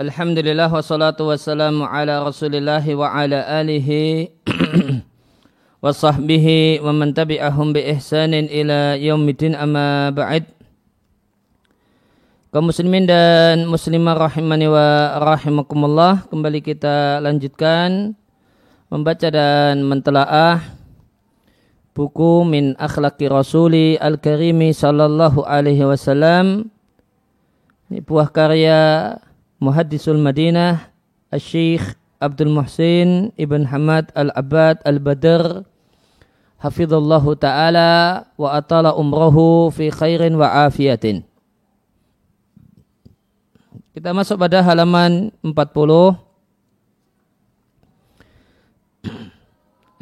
Alhamdulillah wassalatu wassalamu ala rasulillah wa ala alihi wa sahbihi wa man tabi'ahum bi ihsanin ila yaumidin amma ba'id. Kaum muslimin dan muslimah rahimani wa rahimakumullah kembali kita lanjutkan membaca dan mentelaah buku min akhlaki rasuli al-karimi sallallahu alaihi wasallam. Ini buah karya Muhaddisul Madinah Al-Syeikh Abdul Muhsin Ibn Hamad Al-Abad Al-Badr Hafizallahu ta'ala wa atala umrahu fi khairin wa afiyatin. Kita masuk pada halaman 40.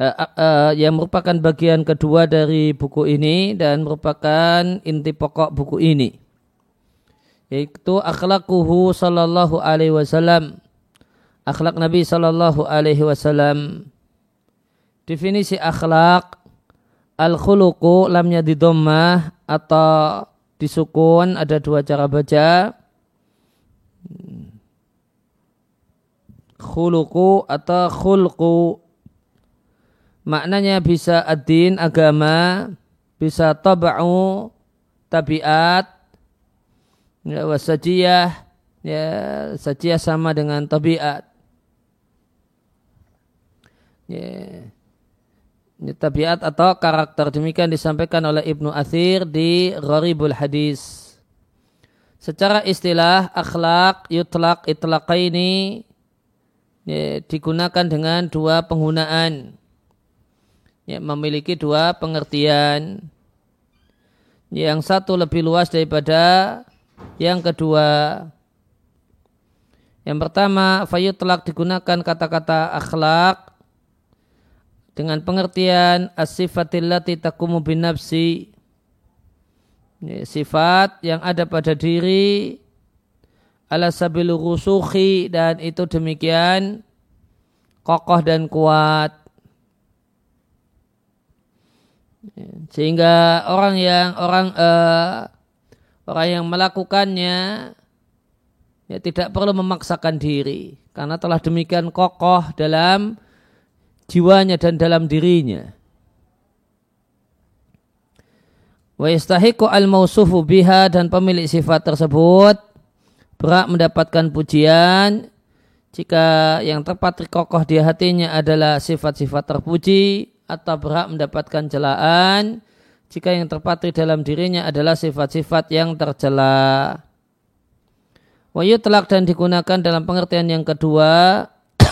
Uh, uh, yang merupakan bagian kedua dari buku ini dan merupakan inti pokok buku ini yaitu akhlakuhu sallallahu alaihi wasallam. Akhlak Nabi sallallahu alaihi wasallam. Definisi akhlak al khuluqu lamnya di dhammah atau disukun ada dua cara baca. Khuluqu atau khulqu. Maknanya bisa ad-din agama bisa tab'u tabiat ya, wasajiyah ya sajiyah sama dengan tabiat. Ya, ya tabiat atau karakter demikian disampaikan oleh Ibnu Athir di Gharibul Hadis. Secara istilah akhlak yutlak itlaqaini ya, digunakan dengan dua penggunaan. Ya, memiliki dua pengertian. Yang satu lebih luas daripada yang kedua, yang pertama, fayutlak digunakan kata-kata akhlak dengan pengertian as-sifatillati takumu bin nafsi. Sifat yang ada pada diri ala sabilu rusuhi dan itu demikian kokoh dan kuat. Sehingga orang yang orang uh, orang yang melakukannya ya tidak perlu memaksakan diri karena telah demikian kokoh dalam jiwanya dan dalam dirinya. Wa yastahiqu al-mausufu biha dan pemilik sifat tersebut berhak mendapatkan pujian jika yang tepat kokoh di hatinya adalah sifat-sifat terpuji atau berhak mendapatkan celaan jika yang terpatri dalam dirinya adalah sifat-sifat yang tercela. Wahyu telak dan digunakan dalam pengertian yang kedua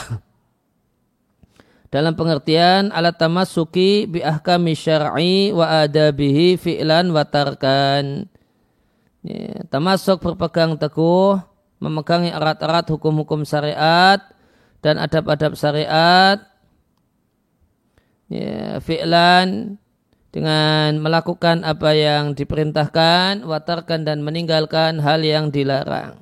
dalam pengertian alat tamasuki bi ahkami syar'i wa adabihi fi'lan wa tarkan. Ya, termasuk berpegang teguh memegangi erat-erat hukum-hukum syariat dan adab-adab syariat ya, fi'lan dengan melakukan apa yang diperintahkan, watarkan dan meninggalkan hal yang dilarang.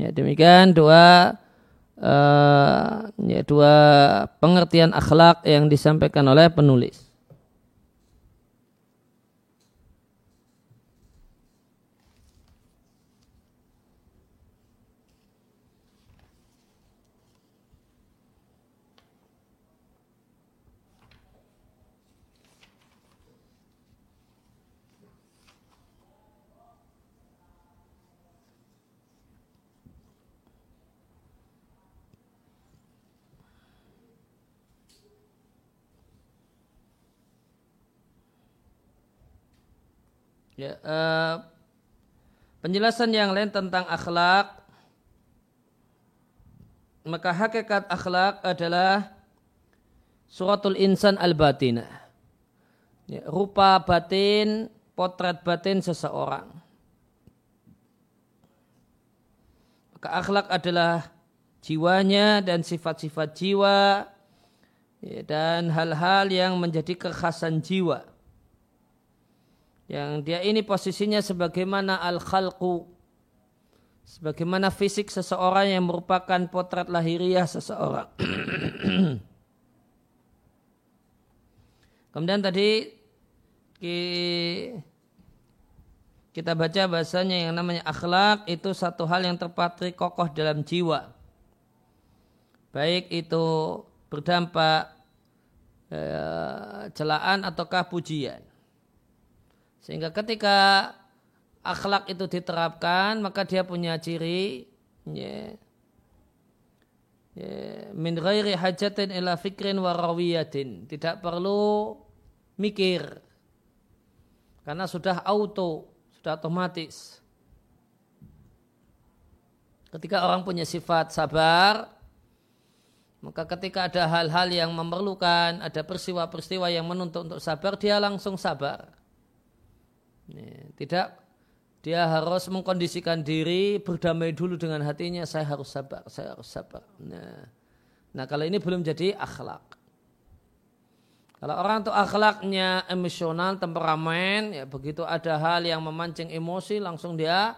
Ya, demikian dua uh, ya, dua pengertian akhlak yang disampaikan oleh penulis. Ya, uh, penjelasan yang lain tentang akhlak maka hakikat akhlak adalah suratul insan al-batinah. Ya, rupa batin, potret batin seseorang. Maka akhlak adalah jiwanya dan sifat-sifat jiwa ya, dan hal-hal yang menjadi kekhasan jiwa yang dia ini posisinya sebagaimana al-khalqu sebagaimana fisik seseorang yang merupakan potret lahiriah seseorang. Kemudian tadi kita baca bahasanya yang namanya akhlak itu satu hal yang terpatri kokoh dalam jiwa. Baik itu berdampak eh, celaan ataukah pujian. Sehingga ketika akhlak itu diterapkan maka dia punya ciri ya, ya, min ghairi hajatin ila fikrin wa rawiyatin. Tidak perlu mikir. Karena sudah auto, sudah otomatis. Ketika orang punya sifat sabar, maka ketika ada hal-hal yang memerlukan, ada peristiwa-peristiwa yang menuntut untuk sabar, dia langsung sabar. Tidak dia harus mengkondisikan diri berdamai dulu dengan hatinya saya harus sabar saya harus sabar. Nah, nah kalau ini belum jadi akhlak. Kalau orang itu akhlaknya emosional temperamen ya begitu ada hal yang memancing emosi langsung dia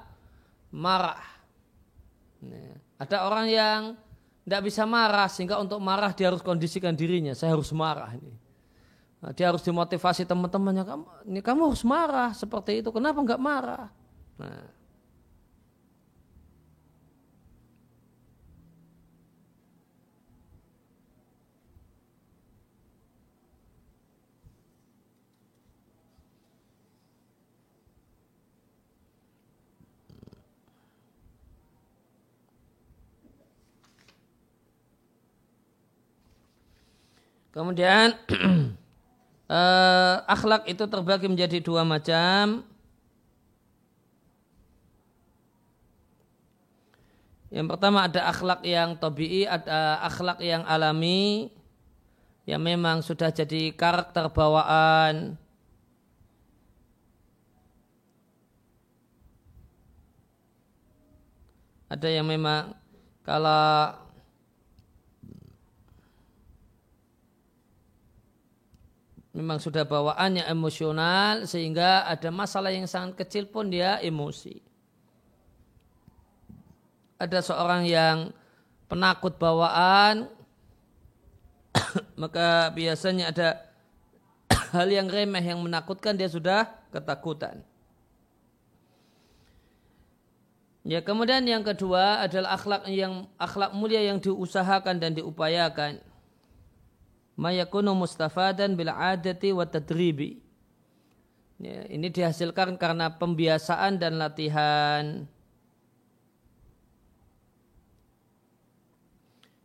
marah. Nah, ada orang yang tidak bisa marah sehingga untuk marah dia harus kondisikan dirinya saya harus marah ini nah, dia harus dimotivasi teman-temannya kamu ini kamu harus marah seperti itu kenapa nggak marah Nah. Kemudian eh, akhlak itu terbagi menjadi dua macam. Yang pertama ada akhlak yang tabii, ada akhlak yang alami, yang memang sudah jadi karakter bawaan. Ada yang memang kalau memang sudah bawaannya emosional sehingga ada masalah yang sangat kecil pun dia emosi ada seorang yang penakut bawaan, maka biasanya ada hal yang remeh yang menakutkan dia sudah ketakutan. Ya, kemudian yang kedua adalah akhlak yang akhlak mulia yang diusahakan dan diupayakan. Mayakunu mustafadan bil adati wa tadribi. Ya, ini dihasilkan karena pembiasaan dan latihan.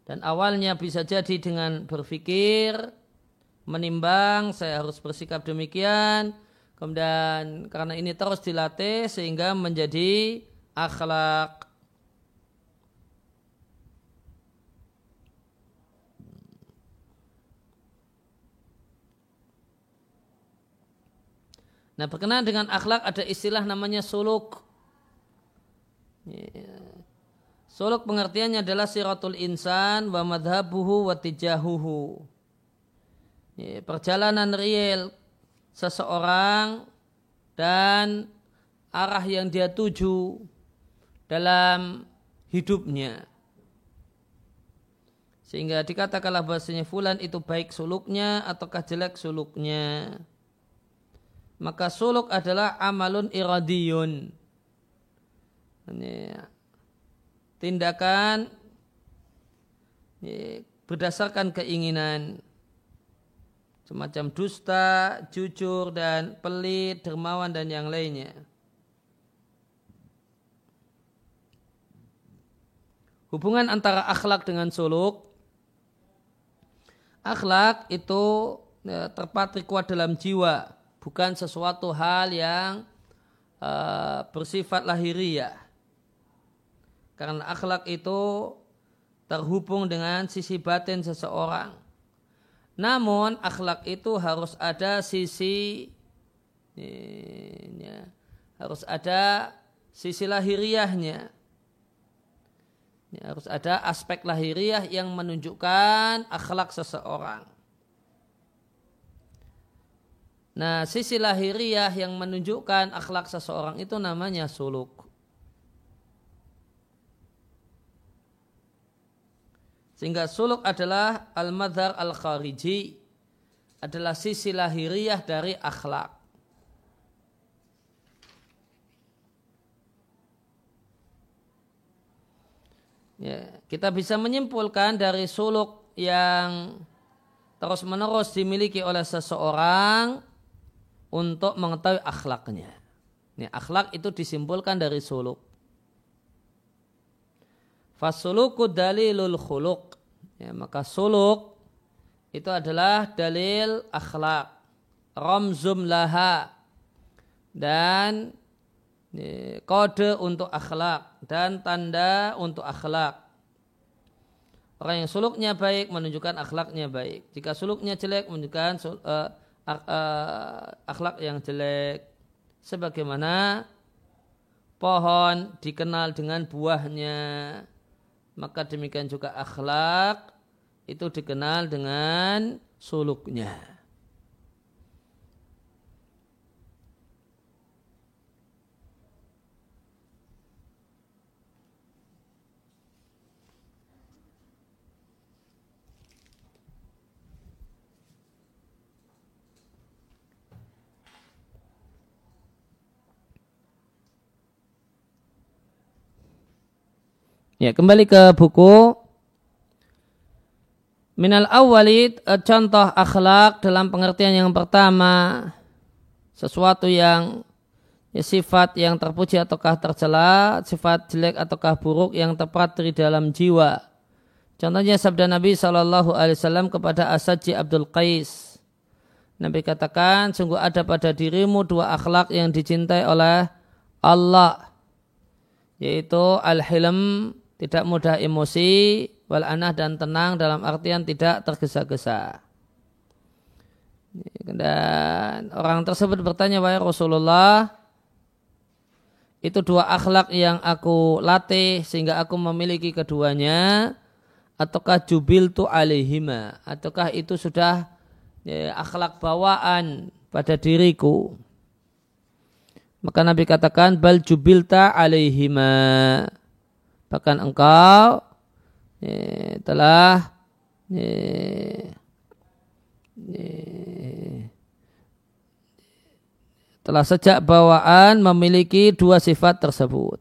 Dan awalnya bisa jadi dengan berpikir, menimbang, saya harus bersikap demikian. Kemudian karena ini terus dilatih sehingga menjadi akhlak. Nah berkenaan dengan akhlak ada istilah namanya suluk. Yeah. Suluk pengertiannya adalah siratul insan wa madhabuhu wa tijahuhu. perjalanan real seseorang dan arah yang dia tuju dalam hidupnya. Sehingga dikatakanlah bahasanya fulan itu baik suluknya ataukah jelek suluknya. Maka suluk adalah amalun iradiyun. Ini tindakan berdasarkan keinginan semacam dusta, jujur dan pelit, dermawan dan yang lainnya. Hubungan antara akhlak dengan suluk Akhlak itu ya, terpatri kuat dalam jiwa Bukan sesuatu hal yang uh, bersifat lahiriah karena akhlak itu terhubung dengan sisi batin seseorang. Namun akhlak itu harus ada sisi ya, harus ada sisi lahiriahnya. Ya, harus ada aspek lahiriah yang menunjukkan akhlak seseorang. Nah, sisi lahiriah yang menunjukkan akhlak seseorang itu namanya suluk. Sehingga suluk adalah al-madhar al-khariji, adalah sisi lahiriah dari akhlak. Ya, kita bisa menyimpulkan dari suluk yang terus-menerus dimiliki oleh seseorang untuk mengetahui akhlaknya. Ini akhlak itu disimpulkan dari suluk. Fasuluku dalilul khuluk. Ya, maka suluk itu adalah dalil akhlak. Ramzum laha. Dan kode untuk akhlak dan tanda untuk akhlak. Orang yang suluknya baik menunjukkan akhlaknya baik. Jika suluknya jelek menunjukkan uh, akhlak yang jelek. Sebagaimana pohon dikenal dengan buahnya, maka demikian juga akhlak itu dikenal dengan suluknya. Ya, kembali ke buku Minal awalid eh, contoh akhlak dalam pengertian yang pertama sesuatu yang ya, sifat yang terpuji ataukah tercela, sifat jelek ataukah buruk yang terpatri dalam jiwa. Contohnya sabda Nabi Shallallahu Alaihi Wasallam kepada Asaji Abdul Qais. Nabi katakan, sungguh ada pada dirimu dua akhlak yang dicintai oleh Allah, yaitu al-hilm tidak mudah emosi, wal anah dan tenang dalam artian tidak tergesa-gesa. Dan orang tersebut bertanya, wahai Rasulullah, itu dua akhlak yang aku latih sehingga aku memiliki keduanya, ataukah jubil tu alihima, ataukah itu sudah ya, akhlak bawaan pada diriku. Maka Nabi katakan, bal jubilta alaihima bahkan engkau ya, telah ya, ya, telah sejak bawaan memiliki dua sifat tersebut.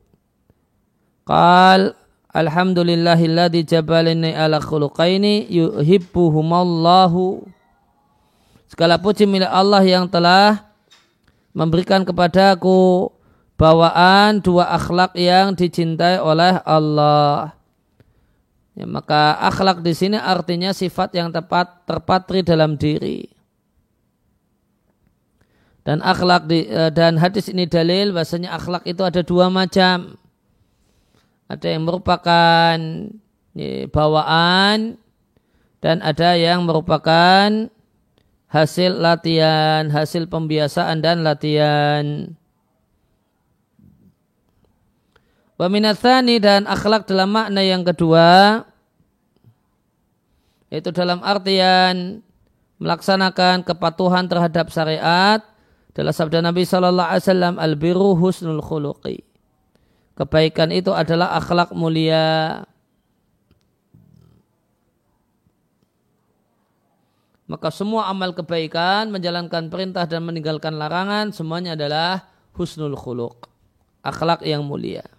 Qal Alhamdulillahilladzi jabalani ala khuluqaini yuhibbuhumallahu Segala puji milik Allah yang telah memberikan kepadaku bawaan dua akhlak yang dicintai oleh Allah. Ya, maka akhlak di sini artinya sifat yang tepat terpatri dalam diri. Dan akhlak di, e, dan hadis ini dalil bahasanya akhlak itu ada dua macam. Ada yang merupakan ya, bawaan dan ada yang merupakan hasil latihan, hasil pembiasaan dan latihan. Wa dan akhlak dalam makna yang kedua yaitu dalam artian melaksanakan kepatuhan terhadap syariat adalah sabda Nabi Shallallahu Alaihi Wasallam al biru husnul khuluqi. Kebaikan itu adalah akhlak mulia. Maka semua amal kebaikan, menjalankan perintah dan meninggalkan larangan, semuanya adalah husnul khuluq. Akhlak yang mulia.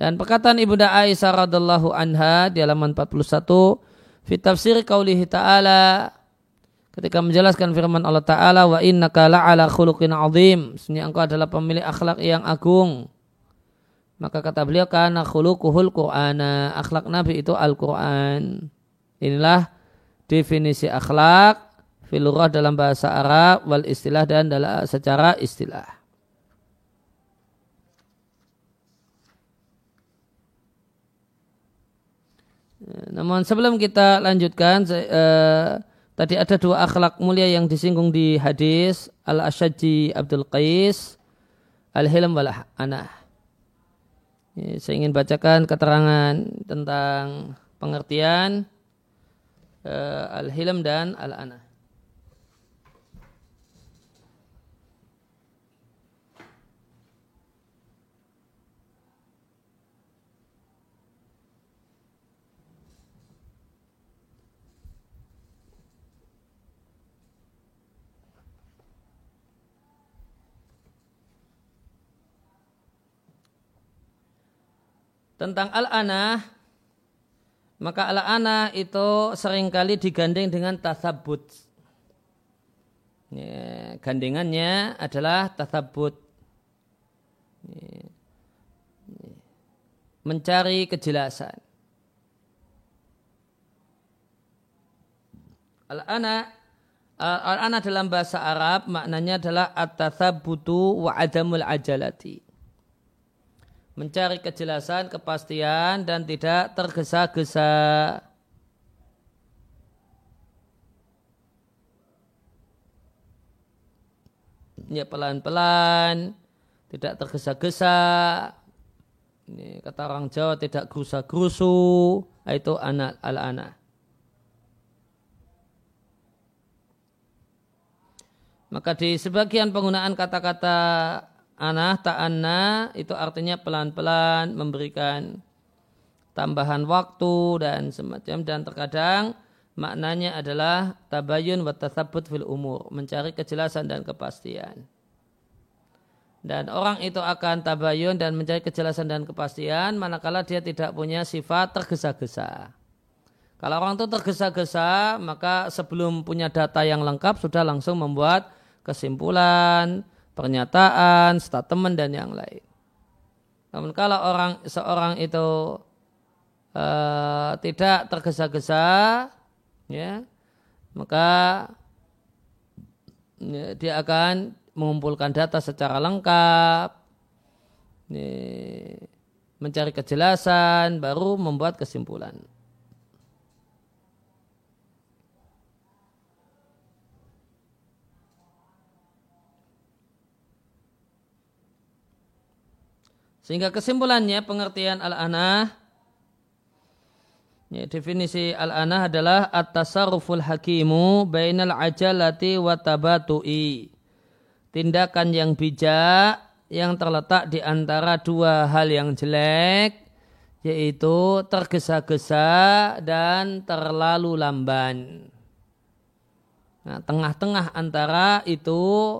Dan perkataan Ibunda Aisyah radhiallahu anha di halaman 41 fi tafsir qaulihi ta'ala ketika menjelaskan firman Allah taala wa innaka la'ala khuluqin azim. Sesungguhnya engkau adalah pemilik akhlak yang agung. Maka kata beliau karena khuluquhul qur'ana. Akhlak nabi itu Al-Qur'an. Inilah definisi akhlak filurah dalam bahasa Arab wal istilah dan dalam secara istilah Namun sebelum kita lanjutkan, eh, tadi ada dua akhlak mulia yang disinggung di hadis al Ashadji Abdul Qais, Al-Hilm wal Anah. saya ingin bacakan keterangan tentang pengertian eh, Al-Hilm dan Al-Anah. Tentang al-anah maka al-anah itu sering kali digandeng dengan tasabut. Ya, gandengannya adalah tasabut. Ya, mencari kejelasan. Al-ana al-ana dalam bahasa Arab maknanya adalah at-tathabbutu wa adamul ajalati mencari kejelasan, kepastian dan tidak tergesa-gesa. Ya pelan-pelan, tidak tergesa-gesa. Ini kata orang Jawa tidak gerusa-gerusu, itu anak al-anak. Maka di sebagian penggunaan kata-kata Anah ta'anna itu artinya pelan-pelan memberikan tambahan waktu dan semacam dan terkadang maknanya adalah tabayun wa tathabut fil umur, mencari kejelasan dan kepastian. Dan orang itu akan tabayun dan mencari kejelasan dan kepastian manakala dia tidak punya sifat tergesa-gesa. Kalau orang itu tergesa-gesa, maka sebelum punya data yang lengkap sudah langsung membuat kesimpulan, pernyataan, statement dan yang lain. Namun kalau orang seorang itu uh, tidak tergesa-gesa, ya, maka ya, dia akan mengumpulkan data secara lengkap, ya, mencari kejelasan, baru membuat kesimpulan. Sehingga kesimpulannya pengertian al-anah ya, definisi al-anah adalah at-tasarruful hakimu bainal ajalati wa tabatu'i. Tindakan yang bijak yang terletak di antara dua hal yang jelek yaitu tergesa-gesa dan terlalu lamban. Nah, tengah-tengah antara itu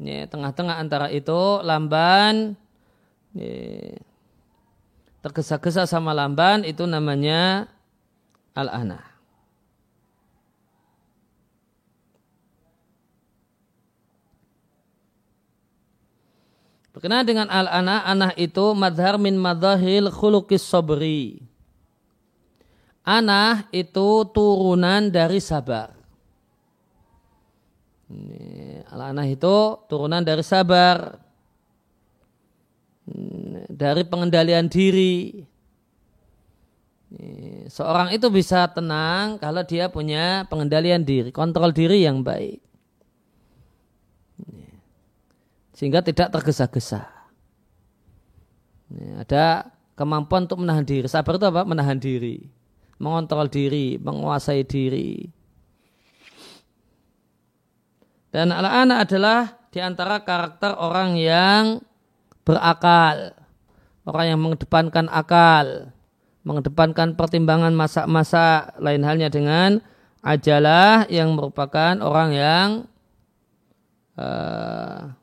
ya, tengah-tengah antara itu lamban tergesa-gesa sama lamban itu namanya al-ana. Berkenaan dengan al-ana, anah itu madhar min madhahil khulukis sobri. Anah itu turunan dari sabar. Al-anah itu turunan dari sabar dari pengendalian diri. Seorang itu bisa tenang kalau dia punya pengendalian diri, kontrol diri yang baik. Sehingga tidak tergesa-gesa. Ada kemampuan untuk menahan diri. Sabar itu apa? Menahan diri. Mengontrol diri, menguasai diri. Dan anak-anak adalah di antara karakter orang yang berakal. Orang yang mengedepankan akal, mengedepankan pertimbangan masa-masa lain halnya dengan ajalah yang merupakan orang yang uh,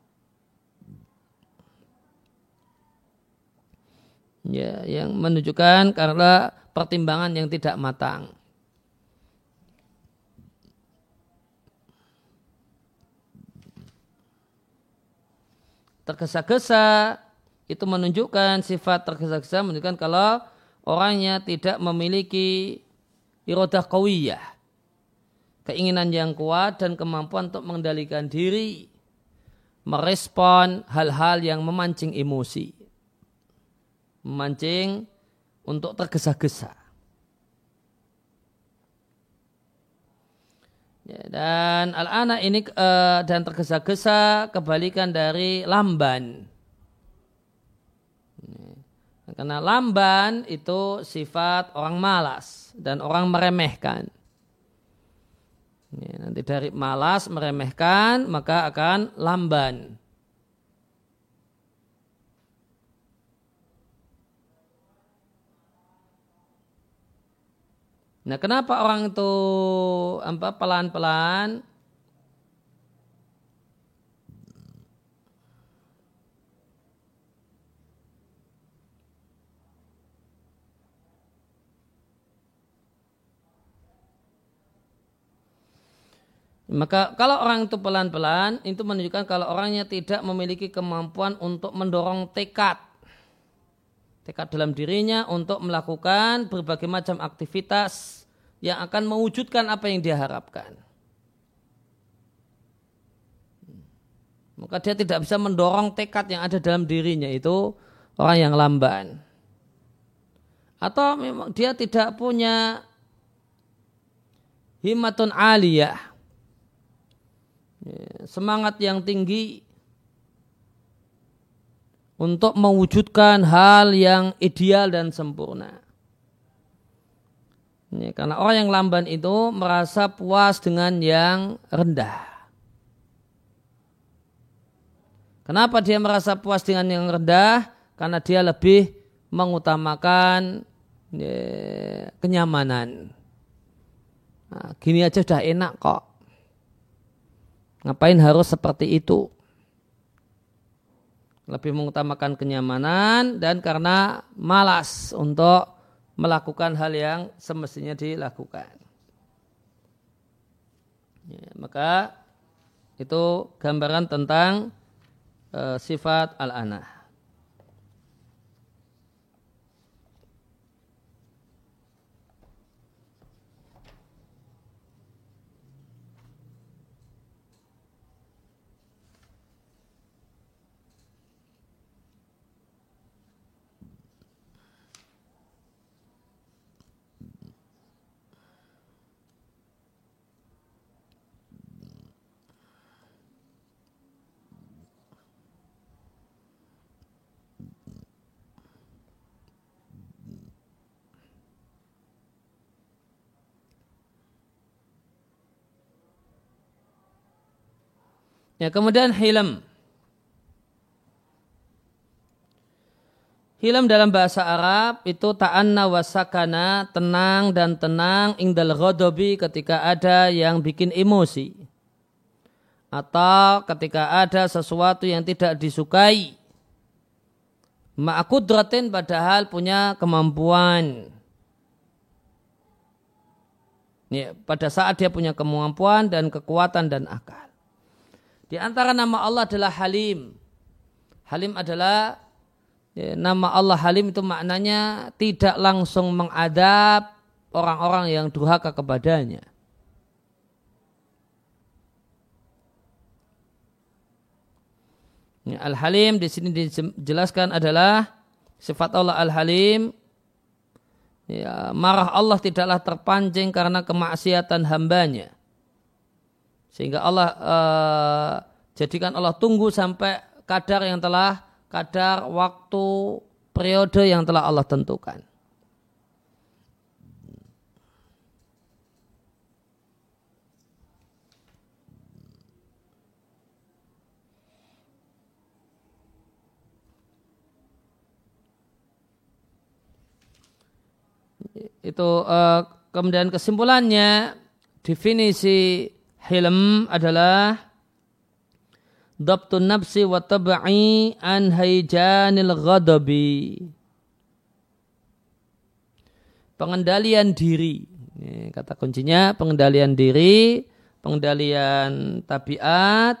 ya yang menunjukkan karena pertimbangan yang tidak matang. Tergesa-gesa itu menunjukkan sifat tergesa-gesa menunjukkan kalau orangnya tidak memiliki irodah kawiyah keinginan yang kuat dan kemampuan untuk mengendalikan diri merespon hal-hal yang memancing emosi memancing untuk tergesa-gesa Ya, dan al-ana ini uh, dan tergesa-gesa kebalikan dari lamban. Karena lamban itu sifat orang malas dan orang meremehkan. Ya, nanti dari malas meremehkan maka akan lamban. Nah, kenapa orang itu apa pelan-pelan Maka kalau orang itu pelan-pelan itu menunjukkan kalau orangnya tidak memiliki kemampuan untuk mendorong tekad. Tekad dalam dirinya untuk melakukan berbagai macam aktivitas yang akan mewujudkan apa yang dia harapkan. Maka dia tidak bisa mendorong tekad yang ada dalam dirinya itu orang yang lamban. Atau memang dia tidak punya himatun aliyah Ya, semangat yang tinggi untuk mewujudkan hal yang ideal dan sempurna. Ini, karena orang yang lamban itu merasa puas dengan yang rendah. Kenapa dia merasa puas dengan yang rendah? Karena dia lebih mengutamakan ya, kenyamanan. Nah, gini aja sudah enak kok. Ngapain harus seperti itu? Lebih mengutamakan kenyamanan dan karena malas untuk melakukan hal yang semestinya dilakukan. Ya, maka itu gambaran tentang uh, sifat al-anah. Ya, kemudian hilm. Hilm dalam bahasa Arab itu ta'anna wasakana, tenang dan tenang ingdal ghodobi ketika ada yang bikin emosi. Atau ketika ada sesuatu yang tidak disukai. Ma'akudratin padahal punya kemampuan. Ya, pada saat dia punya kemampuan dan kekuatan dan akal. Di antara nama Allah adalah Halim. Halim adalah ya, nama Allah Halim itu maknanya tidak langsung mengadab orang-orang yang durhaka kepadanya. Ya, Al-Halim di sini dijelaskan adalah sifat Allah Al-Halim. Ya, marah Allah tidaklah terpancing karena kemaksiatan hambanya. Sehingga Allah uh, jadikan Allah tunggu sampai kadar yang telah kadar waktu periode yang telah Allah tentukan. itu uh, kemudian kesimpulannya definisi hilm adalah Dabtun nafsi wa tab'i an hayjanil ghadabi. Pengendalian diri. Kata kuncinya pengendalian diri, pengendalian tabiat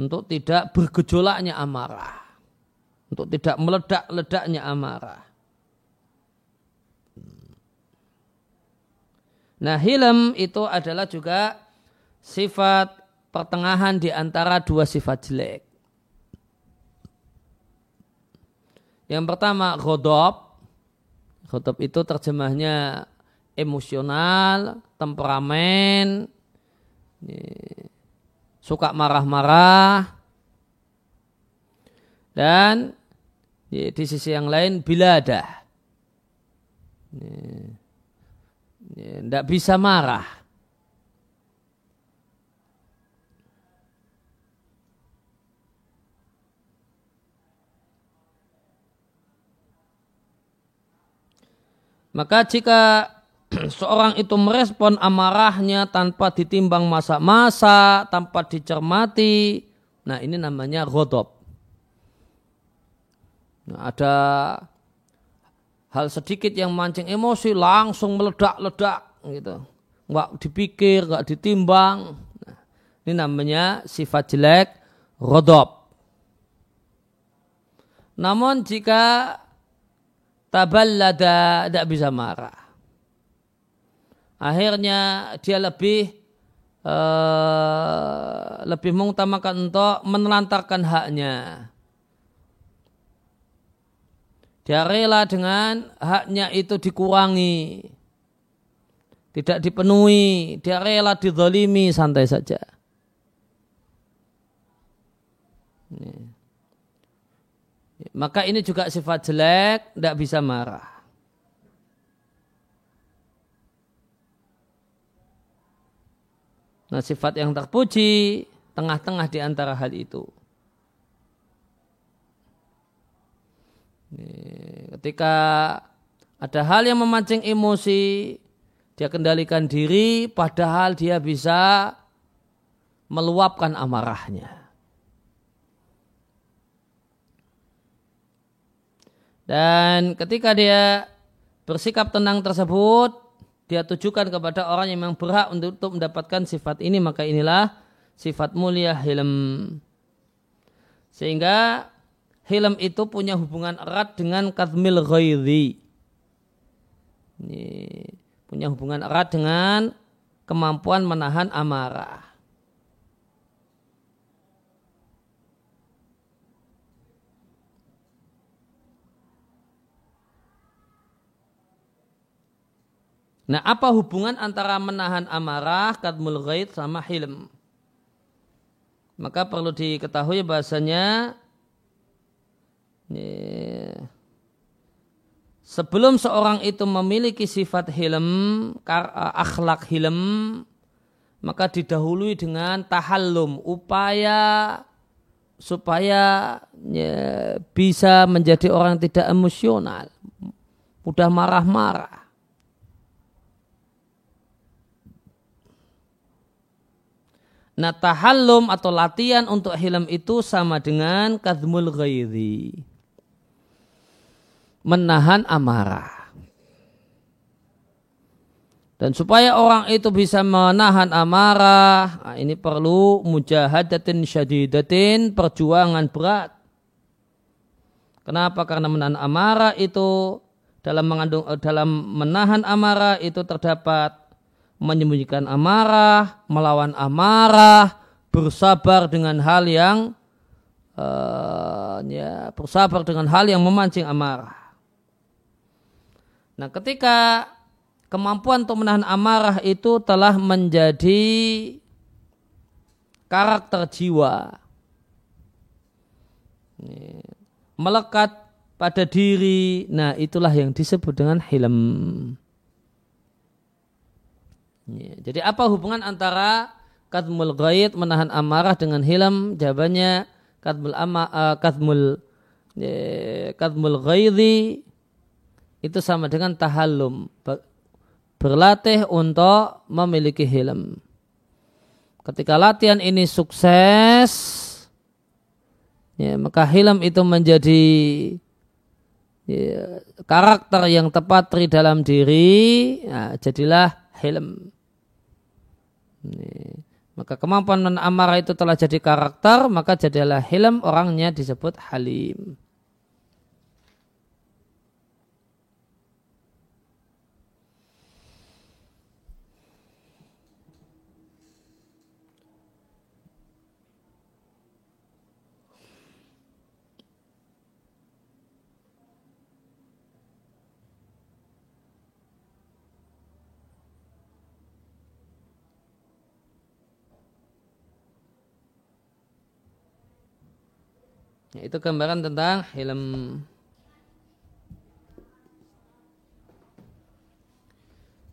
untuk tidak bergejolaknya amarah. Untuk tidak meledak-ledaknya amarah. Nah hilm itu adalah juga sifat pertengahan di antara dua sifat jelek. Yang pertama godop. Godop itu terjemahnya emosional, temperamen, suka marah-marah, dan di sisi yang lain biladah tidak bisa marah. Maka jika seorang itu merespon amarahnya tanpa ditimbang masa-masa, tanpa dicermati, nah ini namanya godop. Nah, ada hal sedikit yang mancing emosi langsung meledak-ledak gitu. nggak dipikir, nggak ditimbang. Nah, ini namanya sifat jelek rodob. Namun jika taballada tidak bisa marah. Akhirnya dia lebih uh, lebih mengutamakan untuk menelantarkan haknya. Dia rela dengan haknya itu dikurangi. Tidak dipenuhi. Dia rela didolimi santai saja. Maka ini juga sifat jelek, tidak bisa marah. Nah sifat yang terpuji, tengah-tengah di antara hal itu. Ketika ada hal yang memancing emosi, dia kendalikan diri, padahal dia bisa meluapkan amarahnya. Dan ketika dia bersikap tenang tersebut, dia tujukan kepada orang yang memang berhak untuk, untuk mendapatkan sifat ini, maka inilah sifat mulia hilm. Sehingga hilm itu punya hubungan erat dengan kadmil ghaidhi. punya hubungan erat dengan kemampuan menahan amarah. Nah, apa hubungan antara menahan amarah, kadmul ghaid sama hilm? Maka perlu diketahui bahasanya sebelum seorang itu memiliki sifat hilm, akhlak hilm, maka didahului dengan tahallum, upaya supaya ya, bisa menjadi orang tidak emosional, mudah marah-marah. Nah tahallum atau latihan untuk hilm itu sama dengan kadmul ghairi. Menahan amarah. Dan supaya orang itu bisa menahan amarah, nah ini perlu mujahadatin syadidatin, perjuangan berat. Kenapa? Karena menahan amarah itu dalam mengandung dalam menahan amarah itu terdapat menyembunyikan amarah, melawan amarah, bersabar dengan hal yang uh, ya bersabar dengan hal yang memancing amarah. Nah, ketika kemampuan untuk menahan amarah itu telah menjadi karakter jiwa. Melekat pada diri. Nah, itulah yang disebut dengan hilm. Ya, jadi apa hubungan antara kadmul ghaid menahan amarah dengan hilm? Jawabannya kadmul ama uh, kadmul ya, kadmul ghaidhi itu sama dengan tahallum berlatih untuk memiliki hilm. Ketika latihan ini sukses, ya, maka hilm itu menjadi ya, karakter yang tepat di dalam diri, ya, jadilah hilm. Maka kemampuan amarah itu telah jadi karakter, maka jadilah hilm orangnya disebut halim. Itu gambaran tentang helm.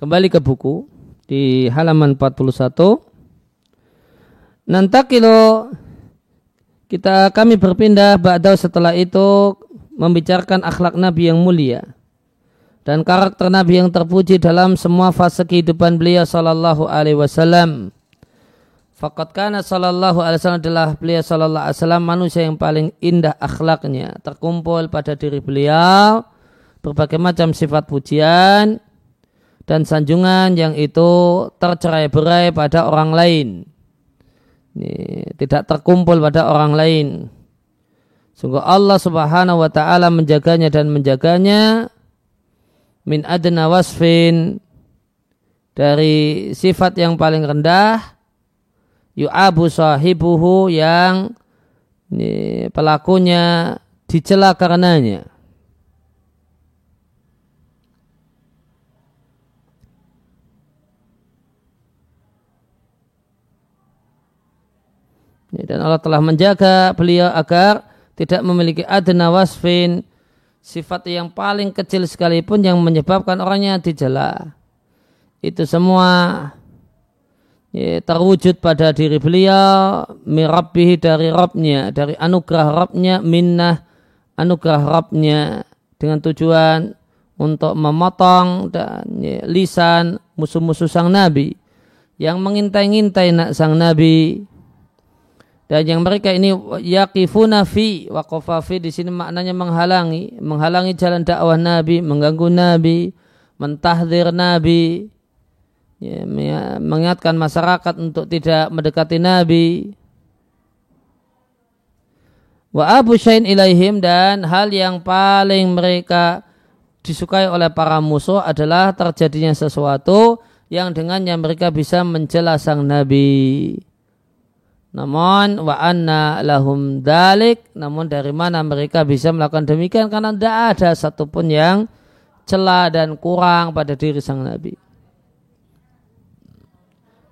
Kembali ke buku di halaman 41. Nanti kilo kita kami berpindah ba'dau setelah itu membicarakan akhlak Nabi yang mulia dan karakter Nabi yang terpuji dalam semua fase kehidupan beliau sallallahu alaihi wasallam Fakat kana sallallahu alaihi wasallam adalah beliau sallallahu alaihi wasallam manusia yang paling indah akhlaknya. Terkumpul pada diri beliau berbagai macam sifat pujian dan sanjungan yang itu tercerai-berai pada orang lain. Ini, tidak terkumpul pada orang lain. Sungguh Allah subhanahu wa ta'ala menjaganya dan menjaganya min adna wasfin dari sifat yang paling rendah yu'abu sahibuhu yang ini, pelakunya dicela karenanya. Dan Allah telah menjaga beliau agar tidak memiliki adna wasfin sifat yang paling kecil sekalipun yang menyebabkan orangnya dijela. Itu semua ya, terwujud pada diri beliau mirabbihi dari Robnya, dari anugerah Robnya, minnah anugerah Robnya dengan tujuan untuk memotong dan ya, lisan musuh-musuh sang Nabi yang mengintai-ngintai nak sang Nabi. Dan yang mereka ini yakifuna fi waqafa di sini maknanya menghalangi menghalangi jalan dakwah Nabi mengganggu Nabi mentahdir Nabi ya, mengingatkan masyarakat untuk tidak mendekati Nabi wa abu syain ilaihim dan hal yang paling mereka disukai oleh para musuh adalah terjadinya sesuatu yang dengannya mereka bisa menjelaskan sang Nabi. Namun wa anna lahum dalik, namun dari mana mereka bisa melakukan demikian karena tidak ada satupun yang celah dan kurang pada diri sang Nabi.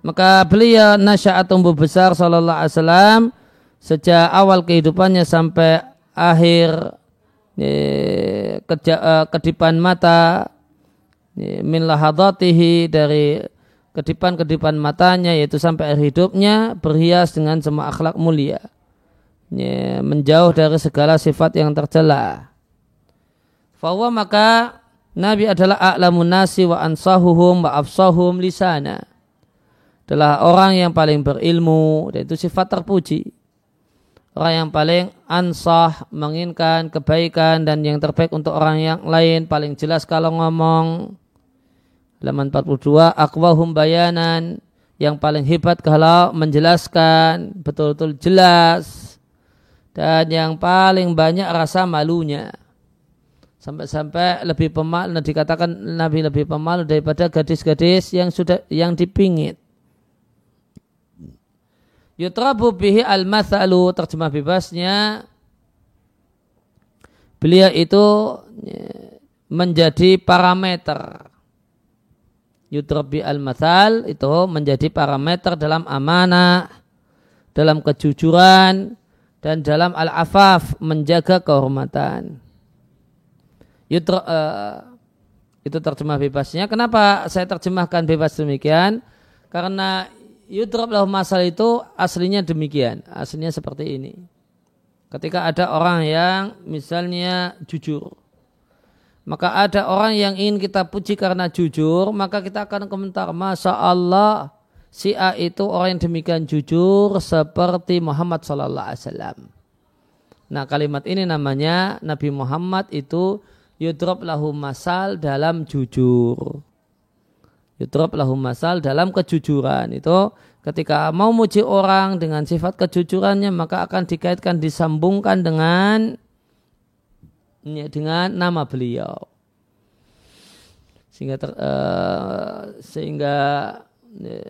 Maka beliau nasya'at tumbuh besar sallallahu alaihi wasallam sejak awal kehidupannya sampai akhir eh, kedipan mata min lahadatihi dari kedipan-kedipan matanya yaitu sampai akhir hidupnya berhias dengan semua akhlak mulia. Menjauh dari segala sifat yang tercela. Bahwa maka Nabi adalah a'lamun nasi wa ansahuhum wa afsahum lisana adalah orang yang paling berilmu dan itu sifat terpuji. Orang yang paling ansah menginginkan kebaikan dan yang terbaik untuk orang yang lain paling jelas kalau ngomong. Halaman 42 akwahum bayanan. Yang paling hebat kalau menjelaskan betul-betul jelas. Dan yang paling banyak rasa malunya. Sampai-sampai lebih pemalu dikatakan Nabi lebih pemalu daripada gadis-gadis yang sudah yang dipingit yutrabu bihi al-mathalu terjemah bebasnya beliau itu menjadi parameter yudrabi al-mathal itu menjadi parameter dalam amanah, dalam kejujuran, dan dalam al-afaf menjaga kehormatan. Yudra, uh, itu terjemah bebasnya. Kenapa saya terjemahkan bebas demikian? Karena yudrab lahu masal itu aslinya demikian. Aslinya seperti ini. Ketika ada orang yang misalnya jujur maka ada orang yang ingin kita puji karena jujur, maka kita akan komentar, Masya Allah, si A itu orang yang demikian jujur seperti Muhammad Sallallahu Alaihi Wasallam. Nah kalimat ini namanya Nabi Muhammad itu yudrob lahu masal dalam jujur. Yudrob lahu masal dalam kejujuran. Itu ketika mau muji orang dengan sifat kejujurannya maka akan dikaitkan disambungkan dengan ya, dengan nama beliau. Sehingga ter, uh, sehingga ya,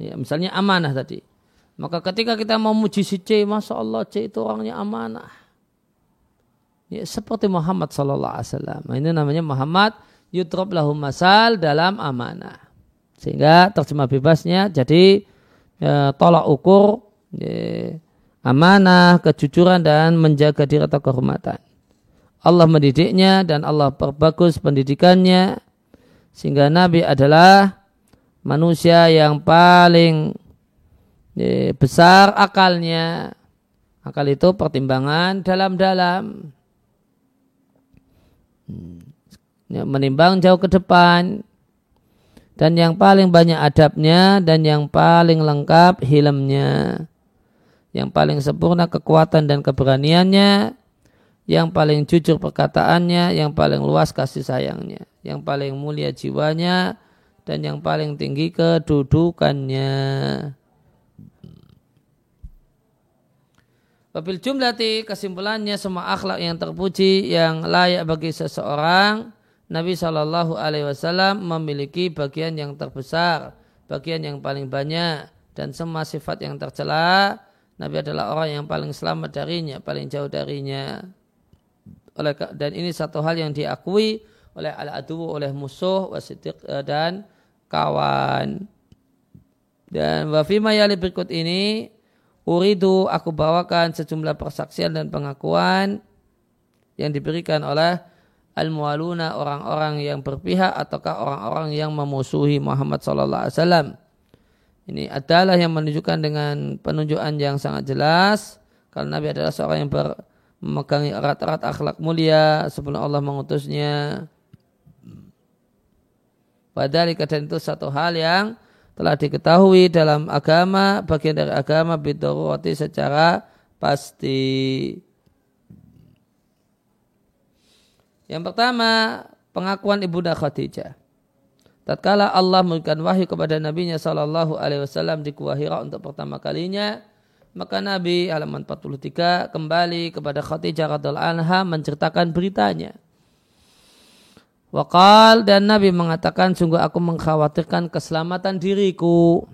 ya, misalnya amanah tadi. Maka ketika kita mau muji si C masya Allah C itu orangnya amanah. Ya, seperti Muhammad Sallallahu Alaihi Wasallam. Ini namanya Muhammad yutrob lahum masal dalam amanah sehingga terjemah bebasnya jadi ya, tolak ukur ya, amanah, kejujuran dan menjaga diri atau kehormatan. Allah mendidiknya dan Allah perbagus pendidikannya sehingga Nabi adalah manusia yang paling ya, besar akalnya. Akal itu pertimbangan dalam-dalam. Hmm. Ya, menimbang jauh ke depan. Dan yang paling banyak adabnya dan yang paling lengkap hilmnya. Yang paling sempurna kekuatan dan keberaniannya, yang paling jujur perkataannya, yang paling luas kasih sayangnya. yang paling mulia jiwanya. Dan yang paling tinggi kedudukannya. Wabil jumlati kesimpulannya semua akhlak yang terpuji yang layak bagi seseorang Nabi Shallallahu Alaihi Wasallam memiliki bagian yang terbesar, bagian yang paling banyak dan semua sifat yang tercela Nabi adalah orang yang paling selamat darinya, paling jauh darinya. Oleh dan ini satu hal yang diakui oleh al-adu oleh musuh wasidik eh, dan kawan. Dan wafima yali berikut ini Uridu aku bawakan sejumlah persaksian dan pengakuan yang diberikan oleh al-mualuna orang-orang yang berpihak ataukah orang-orang yang memusuhi Muhammad sallallahu alaihi wasallam. Ini adalah yang menunjukkan dengan penunjukan yang sangat jelas kalau Nabi adalah seorang yang ber, memegangi erat-erat akhlak mulia sebelum Allah mengutusnya. Padahal dan itu satu hal yang telah diketahui dalam agama, bagian dari agama bidoroti secara pasti. Yang pertama, pengakuan Ibunda Khadijah. Tatkala Allah memberikan wahyu kepada Nabi-Nya Shallallahu Alaihi Wasallam di Gua untuk pertama kalinya, maka Nabi halaman 43 kembali kepada Khadijah radhiallahu anha menceritakan beritanya. Wakal dan Nabi mengatakan sungguh aku mengkhawatirkan keselamatan diriku.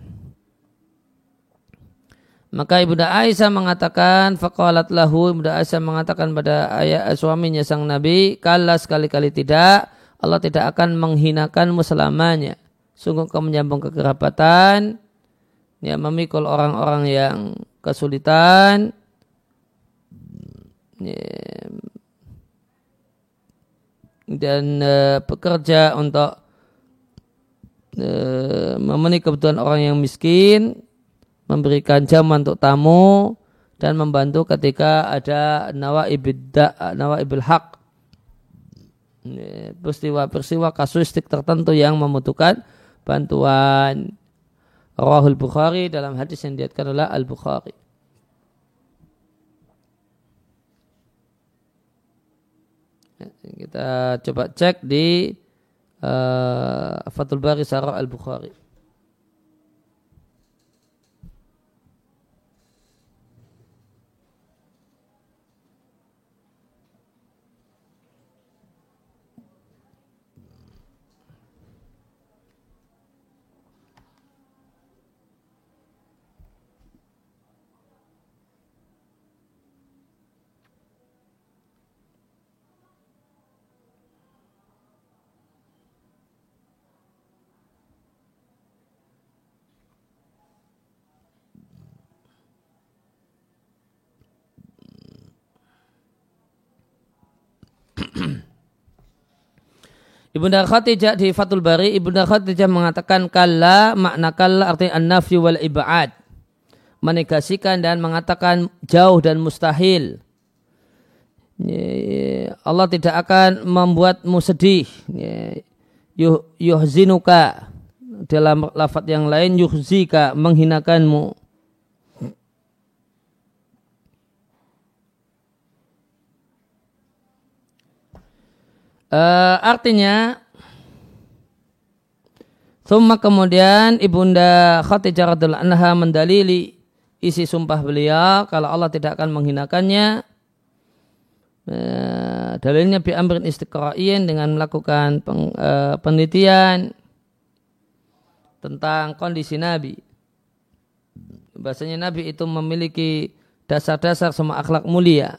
Maka Ibunda Aisyah mengatakan, faqalat lahu, Ibunda Aisyah mengatakan pada ayah suaminya sang Nabi, kala sekali-kali tidak, Allah tidak akan menghinakanmu selamanya. Sungguh kau menyambung kekerabatan, ya memikul orang-orang yang kesulitan, ya, dan uh, bekerja untuk uh, memenuhi kebutuhan orang yang miskin, memberikan jaman untuk tamu, dan membantu ketika ada nawa ibil hak peristiwa-peristiwa kasuistik tertentu yang membutuhkan bantuan Rawahul Bukhari dalam hadis yang diatkan oleh Al-Bukhari. Kita coba cek di uh, Fathul Bari Sarah Al-Bukhari. Ibunda Khadijah di Fatul Bari, Ibunda Khadijah mengatakan kalla makna kalla artinya an-nafyu wal ibad. Menegasikan dan mengatakan jauh dan mustahil. Allah tidak akan membuatmu sedih. Yuh, yuhzinuka. Dalam lafat yang lain yuhzika menghinakanmu. Uh, artinya Thumma kemudian ibunda Khadijah radhiallahu anha mendalili isi sumpah beliau kalau Allah tidak akan menghinakannya. Uh, dalilnya bi amrin istiqra'in dengan melakukan peng, uh, penelitian tentang kondisi Nabi. Bahasanya Nabi itu memiliki dasar-dasar semua akhlak mulia.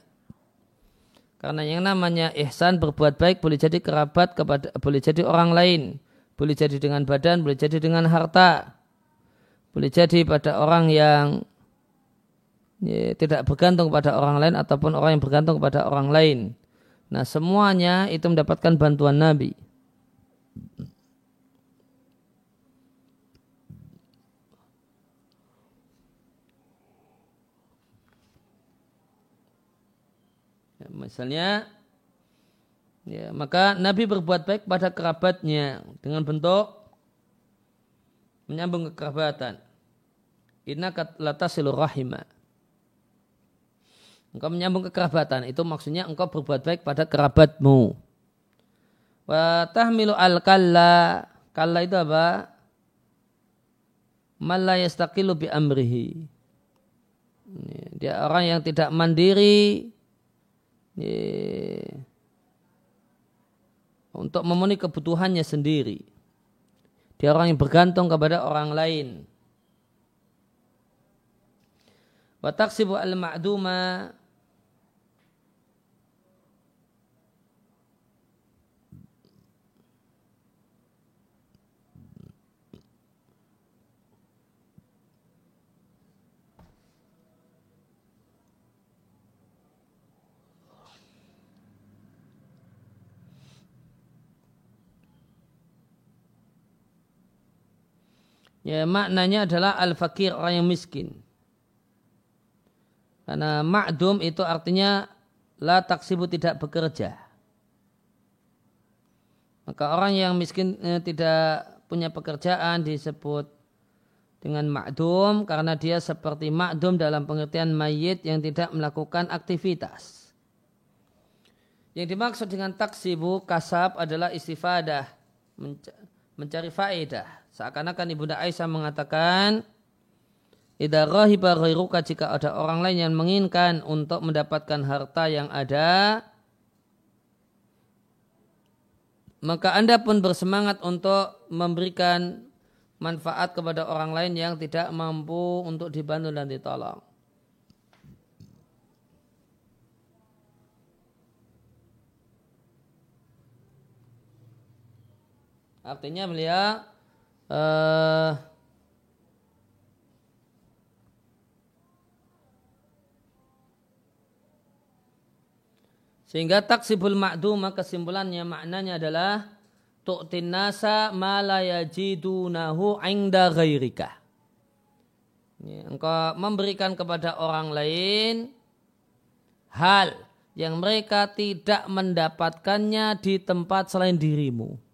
Karena yang namanya ihsan berbuat baik boleh jadi kerabat kepada boleh jadi orang lain, boleh jadi dengan badan, boleh jadi dengan harta, boleh jadi pada orang yang ya, tidak bergantung pada orang lain ataupun orang yang bergantung kepada orang lain. Nah semuanya itu mendapatkan bantuan Nabi. Misalnya, ya, maka Nabi berbuat baik pada kerabatnya dengan bentuk menyambung kekerabatan. Inna latasilu rahimah. Engkau menyambung kekerabatan. Itu maksudnya engkau berbuat baik pada kerabatmu. Wa tahmilu al-kalla. Kalla itu apa? Malla yastaqilu bi amrihi. Dia orang yang tidak mandiri untuk memenuhi kebutuhannya sendiri. Dia orang yang bergantung kepada orang lain. Wa taksibu al-ma'duma Ya, maknanya adalah al-fakir, orang yang miskin. Karena ma'dum itu artinya la taksibu tidak bekerja. Maka orang yang miskin eh, tidak punya pekerjaan disebut dengan ma'dum karena dia seperti ma'dum dalam pengertian mayit yang tidak melakukan aktivitas. Yang dimaksud dengan taksibu kasab adalah istifadah, mencari faedah. Seakan-akan Ibunda Aisyah mengatakan, Idza rahiba ghairuka jika ada orang lain yang menginginkan untuk mendapatkan harta yang ada, maka Anda pun bersemangat untuk memberikan manfaat kepada orang lain yang tidak mampu untuk dibantu dan ditolong. Artinya beliau uh, sehingga taksibul ma'duma kesimpulannya maknanya adalah tu'tin nasa ma la yajidunahu 'inda ghairika. engkau memberikan kepada orang lain hal yang mereka tidak mendapatkannya di tempat selain dirimu.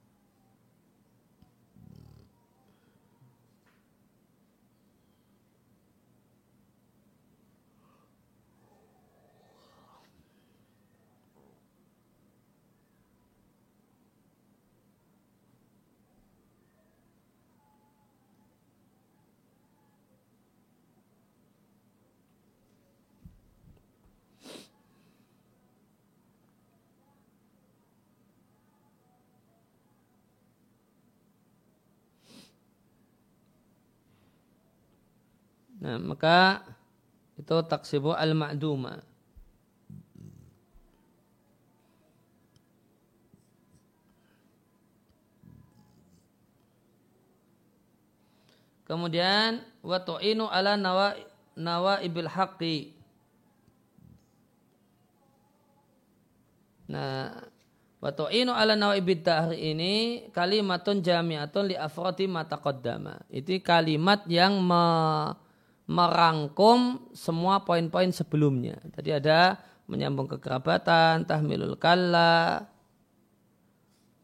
Nah, maka itu taksibu al-ma'duma. Kemudian wa tu'inu ala nawa nawa ibil haqqi. Nah, wa tu'inu ala nawa ibil dahri ini kalimatun jami'atun li afrati mata qaddama. Itu kalimat yang me, merangkum semua poin-poin sebelumnya. Tadi ada menyambung kekerabatan, tahmilul kalla,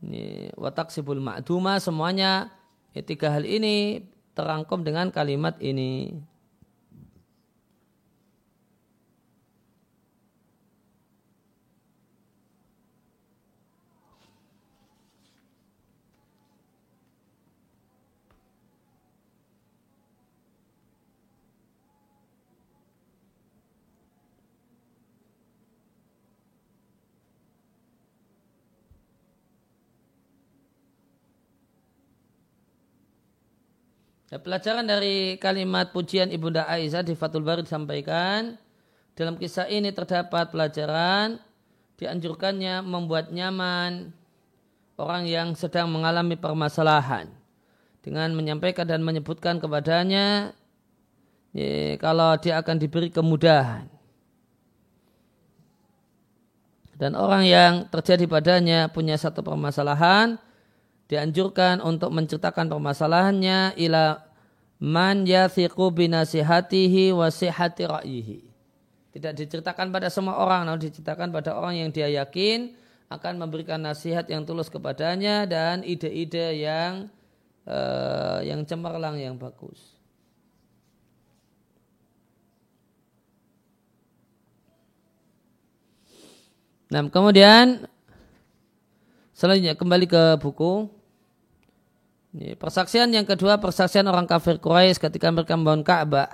ini wataksibul ma'duma semuanya ya, tiga hal ini terangkum dengan kalimat ini. Ya, pelajaran dari kalimat pujian Ibunda Aisyah di Fatul Bari disampaikan. Dalam kisah ini terdapat pelajaran dianjurkannya membuat nyaman orang yang sedang mengalami permasalahan. Dengan menyampaikan dan menyebutkan kepadanya ya, kalau dia akan diberi kemudahan. Dan orang yang terjadi padanya punya satu permasalahan dianjurkan untuk menceritakan permasalahannya ila man yathiqu binasihatihi wa sihati ra'yihi. Tidak diceritakan pada semua orang, namun diceritakan pada orang yang dia yakin akan memberikan nasihat yang tulus kepadanya dan ide-ide yang uh, yang cemerlang yang bagus. Nah, kemudian Selanjutnya kembali ke buku. Persaksian yang kedua persaksian orang kafir Quraisy ketika mereka membangun Ka'bah.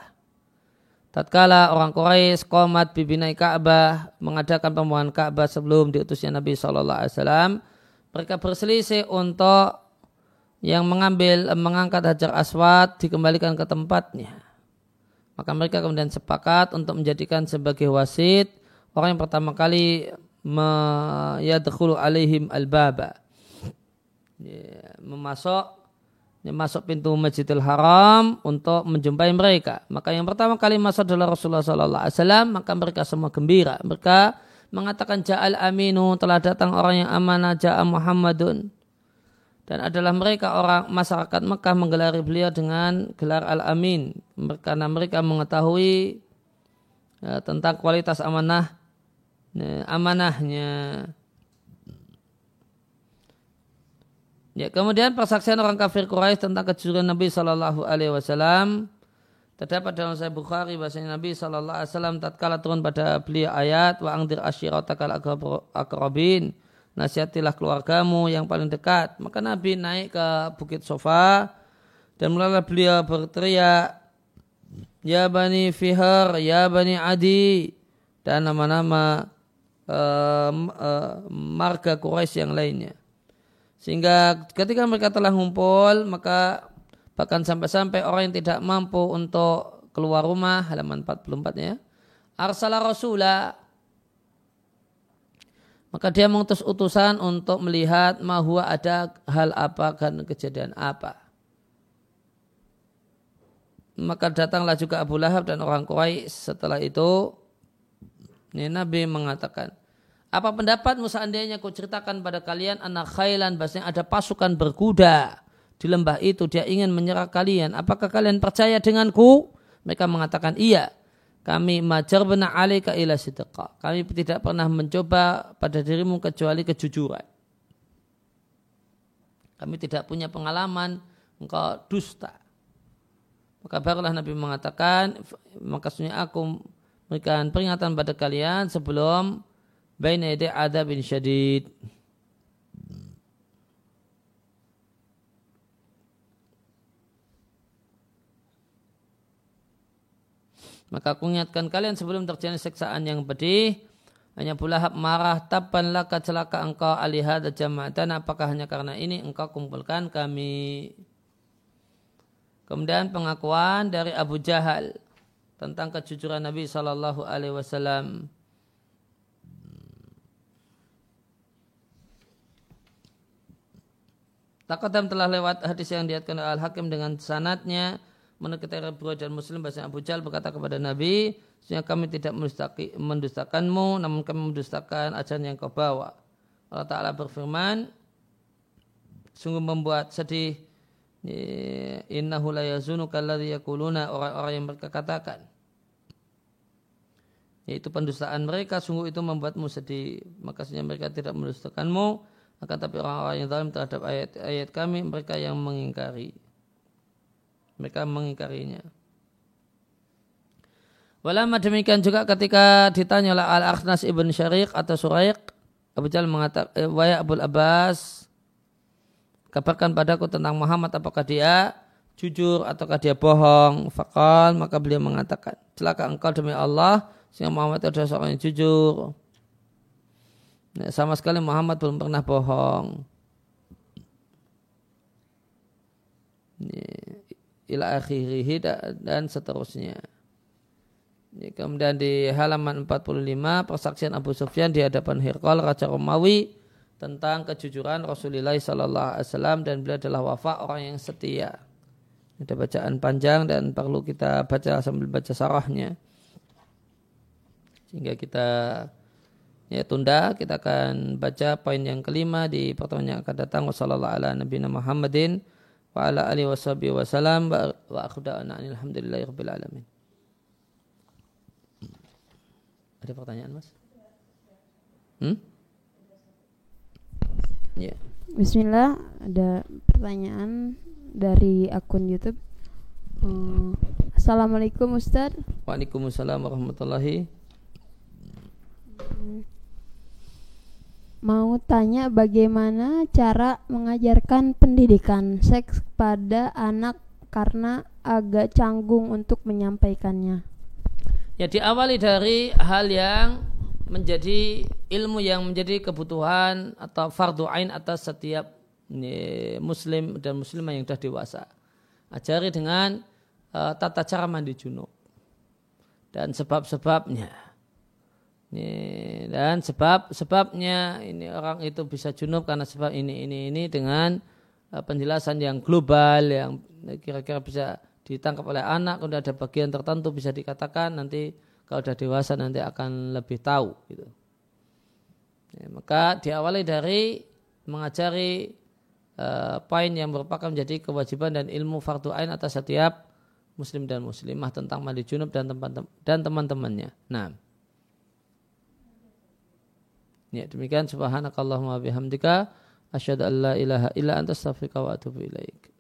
Tatkala orang Quraisy komat bibinai Ka'bah mengadakan pembangunan Ka'bah sebelum diutusnya Nabi Shallallahu Alaihi Wasallam, mereka berselisih untuk yang mengambil mengangkat hajar aswad dikembalikan ke tempatnya. Maka mereka kemudian sepakat untuk menjadikan sebagai wasit orang yang pertama kali yadkhulu alaihim al-baba. Ya, memasuk masuk pintu Masjidil Haram untuk menjumpai mereka. Maka yang pertama kali masuk adalah Rasulullah Sallallahu Alaihi Wasallam. Maka mereka semua gembira. Mereka mengatakan Ja'al Aminu telah datang orang yang amanah Ja'a Muhammadun. Dan adalah mereka orang masyarakat Mekah menggelari beliau dengan gelar Al-Amin. Karena mereka mengetahui ya, tentang kualitas amanah ya, amanahnya Ya, kemudian persaksian orang kafir Quraisy tentang kejujuran Nabi Shallallahu Alaihi Wasallam terdapat dalam Sahih Bukhari bahasanya Nabi Shallallahu Alaihi Wasallam tatkala turun pada beliau ayat wa angdir asyiratakal akrabin nasihatilah keluargamu yang paling dekat. Maka Nabi naik ke bukit sofa dan mulailah beliau berteriak ya bani Fihar ya bani Adi dan nama-nama uh, uh, marga Quraisy yang lainnya sehingga ketika mereka telah ngumpul, maka bahkan sampai-sampai orang yang tidak mampu untuk keluar rumah, halaman 44 ya, arsala rasula, maka dia mengutus utusan untuk melihat mahua ada hal apa dan kejadian apa. Maka datanglah juga Abu Lahab dan orang Quraisy setelah itu. Nabi mengatakan, apa pendapatmu seandainya ku ceritakan pada kalian anak khailan bahasanya ada pasukan berkuda di lembah itu dia ingin menyerang kalian. Apakah kalian percaya denganku? Mereka mengatakan iya. Kami majar benar alika ila sidqa. Kami tidak pernah mencoba pada dirimu kecuali kejujuran. Kami tidak punya pengalaman engkau dusta. Maka barulah Nabi mengatakan, makasnya aku memberikan peringatan pada kalian sebelum baina yaday adabin syadid. Maka aku ingatkan kalian sebelum terjadi seksaan yang pedih. Hanya pula hab marah tapan laka celaka engkau alihad jama'atan. Apakah hanya karena ini engkau kumpulkan kami. Kemudian pengakuan dari Abu Jahal tentang kejujuran Nabi Shallallahu Alaihi Wasallam. Takadam telah lewat hadis yang diatkan Al-Hakim dengan sanatnya. Menurut Bukhari dan Muslim bahasa Abu Jal berkata kepada Nabi, sehingga kami tidak mendustakanmu, namun kami mendustakan ajaran yang kau bawa. Allah Ta'ala berfirman, sungguh membuat sedih. Innahu la yazunu kalladhi yakuluna orang-orang yang mereka katakan. Yaitu pendustaan mereka sungguh itu membuatmu sedih. Maka mereka tidak mendustakanmu akan tapi orang-orang yang dalam terhadap ayat-ayat kami mereka yang mengingkari. Mereka mengingkarinya. Walama demikian juga ketika ditanya oleh Al-Akhnas ibn Syariq atau Suraiq, Abu Jal mengatakan, eh, Waya Abul Abbas, kabarkan padaku tentang Muhammad apakah dia jujur ataukah dia bohong. Fakal, maka beliau mengatakan, celaka engkau demi Allah, sehingga Muhammad adalah seorang yang jujur. Sama sekali Muhammad belum pernah bohong. Ila akhirihi dan seterusnya. Kemudian di halaman 45 persaksian Abu Sufyan di hadapan Hirqal Raja Romawi tentang kejujuran Rasulullah Sallallahu Alaihi Wasallam dan beliau adalah wafa orang yang setia. Ada bacaan panjang dan perlu kita baca sambil baca sarahnya sehingga kita ya tunda. Kita akan baca poin yang kelima di pertemuan yang akan datang. Wasallallahu ala nabiyina Muhammadin wa ala alihi washabihi wasallam wa alamin. Ada pertanyaan mas? Hmm? ya. Bismillah. Ada pertanyaan dari akun YouTube. Hmm. Assalamualaikum Ustaz. Waalaikumsalam warahmatullahi hmm. Mau tanya bagaimana cara mengajarkan pendidikan seks pada anak karena agak canggung untuk menyampaikannya. Ya diawali dari hal yang menjadi ilmu yang menjadi kebutuhan atau fardu ain atas setiap muslim dan muslimah yang sudah dewasa. Ajari dengan uh, tata cara mandi junub dan sebab-sebabnya. Dan sebab sebabnya ini orang itu bisa junub karena sebab ini ini ini dengan uh, penjelasan yang global yang kira-kira bisa ditangkap oleh anak. Kemudian ada bagian tertentu bisa dikatakan nanti kalau sudah dewasa nanti akan lebih tahu. Gitu. Ya, maka diawali dari mengajari uh, poin yang merupakan menjadi kewajiban dan ilmu fardu ain atas setiap muslim dan muslimah tentang mandi junub dan teman dan teman-temannya. Nah. Ya, demikian subhanakallahumma bihamdika asyhadu an la ilaha illa anta astaghfiruka wa atubu ilaik.